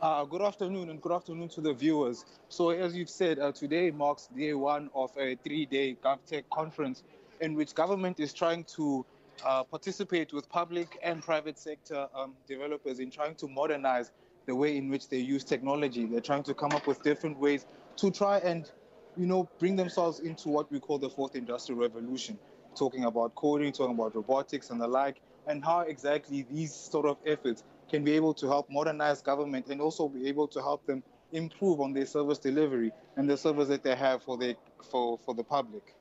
Uh, good afternoon and good afternoon to the viewers. So, as you've said, uh, today marks day one of a three day GovTech conference in which government is trying to uh, participate with public and private sector um, developers in trying to modernize the way in which they use technology. They're trying to come up with different ways to try and, you know, bring themselves into what we call the fourth industrial revolution, talking about coding, talking about robotics and the like, and how exactly these sort of efforts can be able to help modernize government and also be able to help them improve on their service delivery and the service that they have for the for for the public.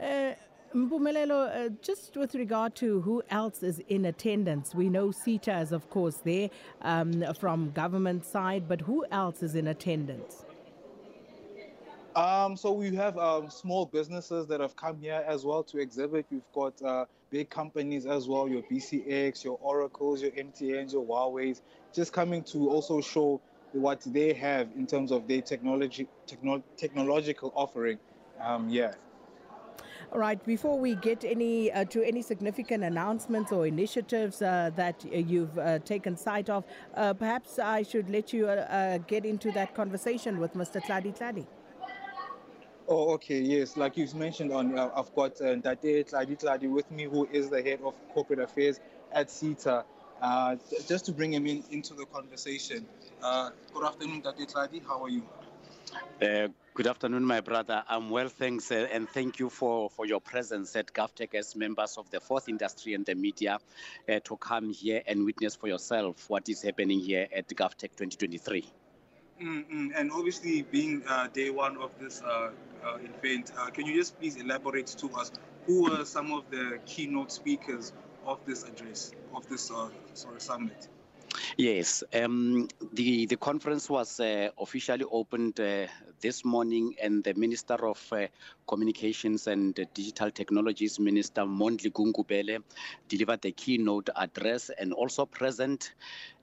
Uh, Mpumelelo, uh, just with regard to who else is in attendance, we know CETA is, of course, there um, from government side, but who else is in attendance? Um, so we have um, small businesses that have come here as well to exhibit. We've got uh, big companies as well, your BCX, your Oracles, your MTNs, your Huawei's, just coming to also show what they have in terms of their technology, techno- technological offering. Um, yeah. All right. Before we get any uh, to any significant announcements or initiatives uh, that uh, you've uh, taken sight of, uh, perhaps I should let you uh, uh, get into that conversation with Mr. Tladi Tladi. Oh, okay, yes. Like you've mentioned, on uh, I've got uh, Dade Tladi Tladi with me, who is the head of corporate affairs at CETA. Uh, just to bring him in into the conversation. Uh, good afternoon, Dade Tladi. How are you? Uh, good afternoon, my brother. I'm well, thanks, uh, and thank you for, for your presence at GovTech as members of the fourth industry and the media uh, to come here and witness for yourself what is happening here at GovTech 2023. Mm-hmm. And obviously, being uh, day one of this uh, uh, event, uh, can you just please elaborate to us who were some of the keynote speakers of this address, of this uh, sorry, summit? Yes, um, the the conference was uh, officially opened uh, this morning, and the Minister of uh, Communications and Digital Technologies, Minister Mondli Gungubele, delivered the keynote address, and also present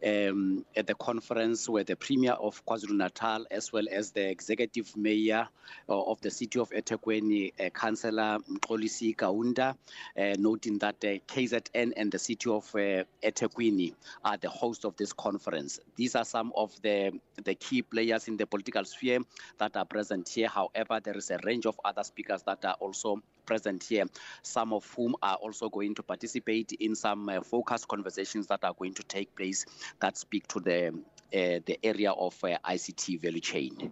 um, at the conference were the Premier of KwaZulu Natal, as well as the Executive Mayor uh, of the City of Ethekwini, uh, Councillor Mxolisi Kaunda, uh, noting that uh, KZN and the City of uh, Ethekwini are the host of the this conference. These are some of the, the key players in the political sphere that are present here. However, there is a range of other speakers that are also present here, some of whom are also going to participate in some uh, focused conversations that are going to take place that speak to the, uh, the area of uh, ICT value chain.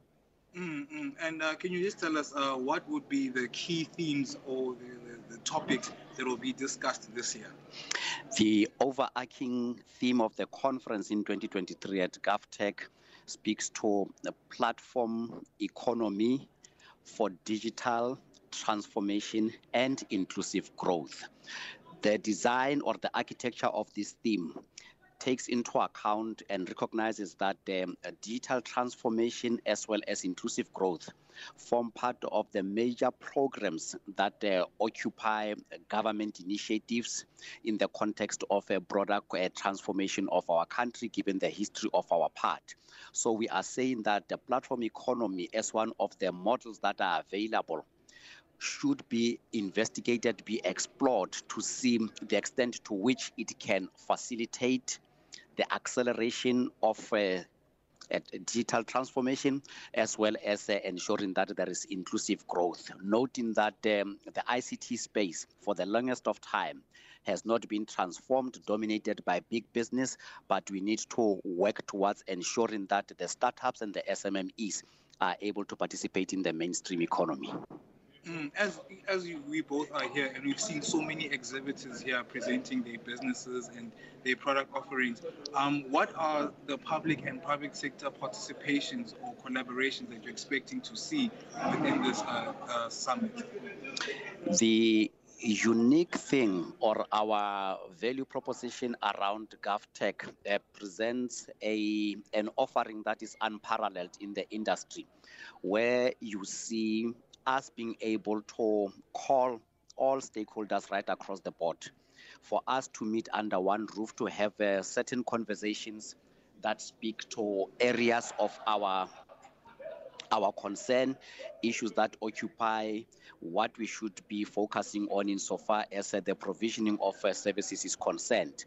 Mm-hmm. And uh, can you just tell us uh, what would be the key themes or the the topics that will be discussed this year. The overarching theme of the conference in 2023 at GovTech speaks to the platform economy for digital transformation and inclusive growth. The design or the architecture of this theme takes into account and recognizes that um, digital transformation as well as inclusive growth form part of the major programs that uh, occupy uh, government initiatives in the context of a broader uh, transformation of our country given the history of our part so we are saying that the platform economy as one of the models that are available should be investigated, be explored to see the extent to which it can facilitate the acceleration of uh, digital transformation as well as uh, ensuring that there is inclusive growth noting that um, the ICT space for the longest of time has not been transformed dominated by big business but we need to work towards ensuring that the startups and the SMMEs are able to participate in the mainstream economy Mm, as as you, we both are here, and we've seen so many exhibitors here presenting their businesses and their product offerings. Um, what are the public and private sector participations or collaborations that you're expecting to see within this uh, uh, summit? The unique thing or our value proposition around GovTech uh, presents a an offering that is unparalleled in the industry, where you see us being able to call all stakeholders right across the board for us to meet under one roof to have uh, certain conversations that speak to areas of our our concern, issues that occupy what we should be focusing on insofar as uh, the provisioning of uh, services is concerned.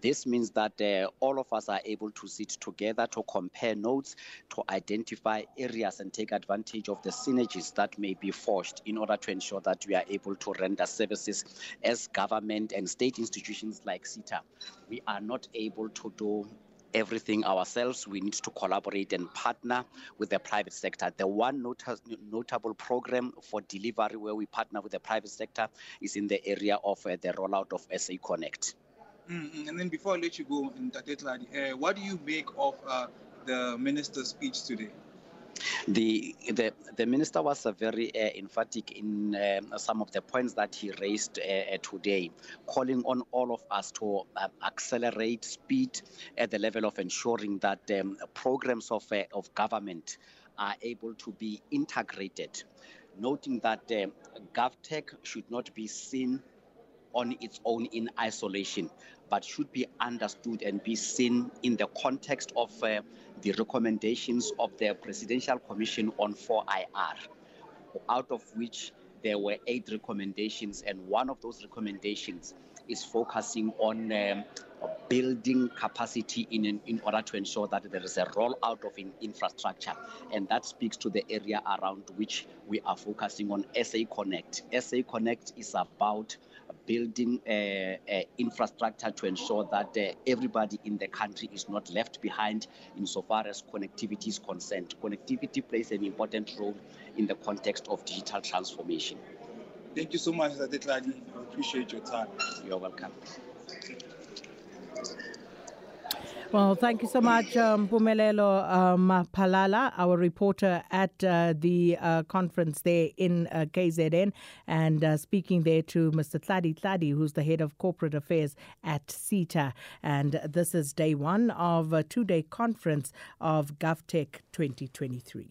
This means that uh, all of us are able to sit together to compare notes, to identify areas and take advantage of the synergies that may be forged in order to ensure that we are able to render services as government and state institutions like CETA. We are not able to do everything ourselves. We need to collaborate and partner with the private sector. The one not notable program for delivery where we partner with the private sector is in the area of uh, the rollout of SA Connect. Mm-hmm. And then before I let you go, Dr. Tladi, uh, what do you make of uh, the minister's speech today? The the, the minister was uh, very uh, emphatic in uh, some of the points that he raised uh, uh, today, calling on all of us to uh, accelerate speed at the level of ensuring that um, programs of uh, of government are able to be integrated, noting that uh, GovTech should not be seen on its own in isolation, but should be understood and be seen in the context of uh, the recommendations of the Presidential Commission on 4IR, out of which there were eight recommendations, and one of those recommendations is focusing on um, building capacity in, in, in order to ensure that there is a rollout of in infrastructure. And that speaks to the area around which we are focusing on SA Connect. SA Connect is about building infrastructure to ensure that uh, everybody in the country is not left behind insofar as connectivity is concerned. Connectivity plays an important role in the context of digital transformation. Thank you so much, Zadetlani. I appreciate your time. You're welcome. Well, thank you so much, um, Pumelelo um, Palala, our reporter at uh, the uh, conference there in uh, KZN, and uh, speaking there to Mr. Tladi Tladi, who's the head of corporate affairs at CETA. And this is day one of a two day conference of GovTech 2023.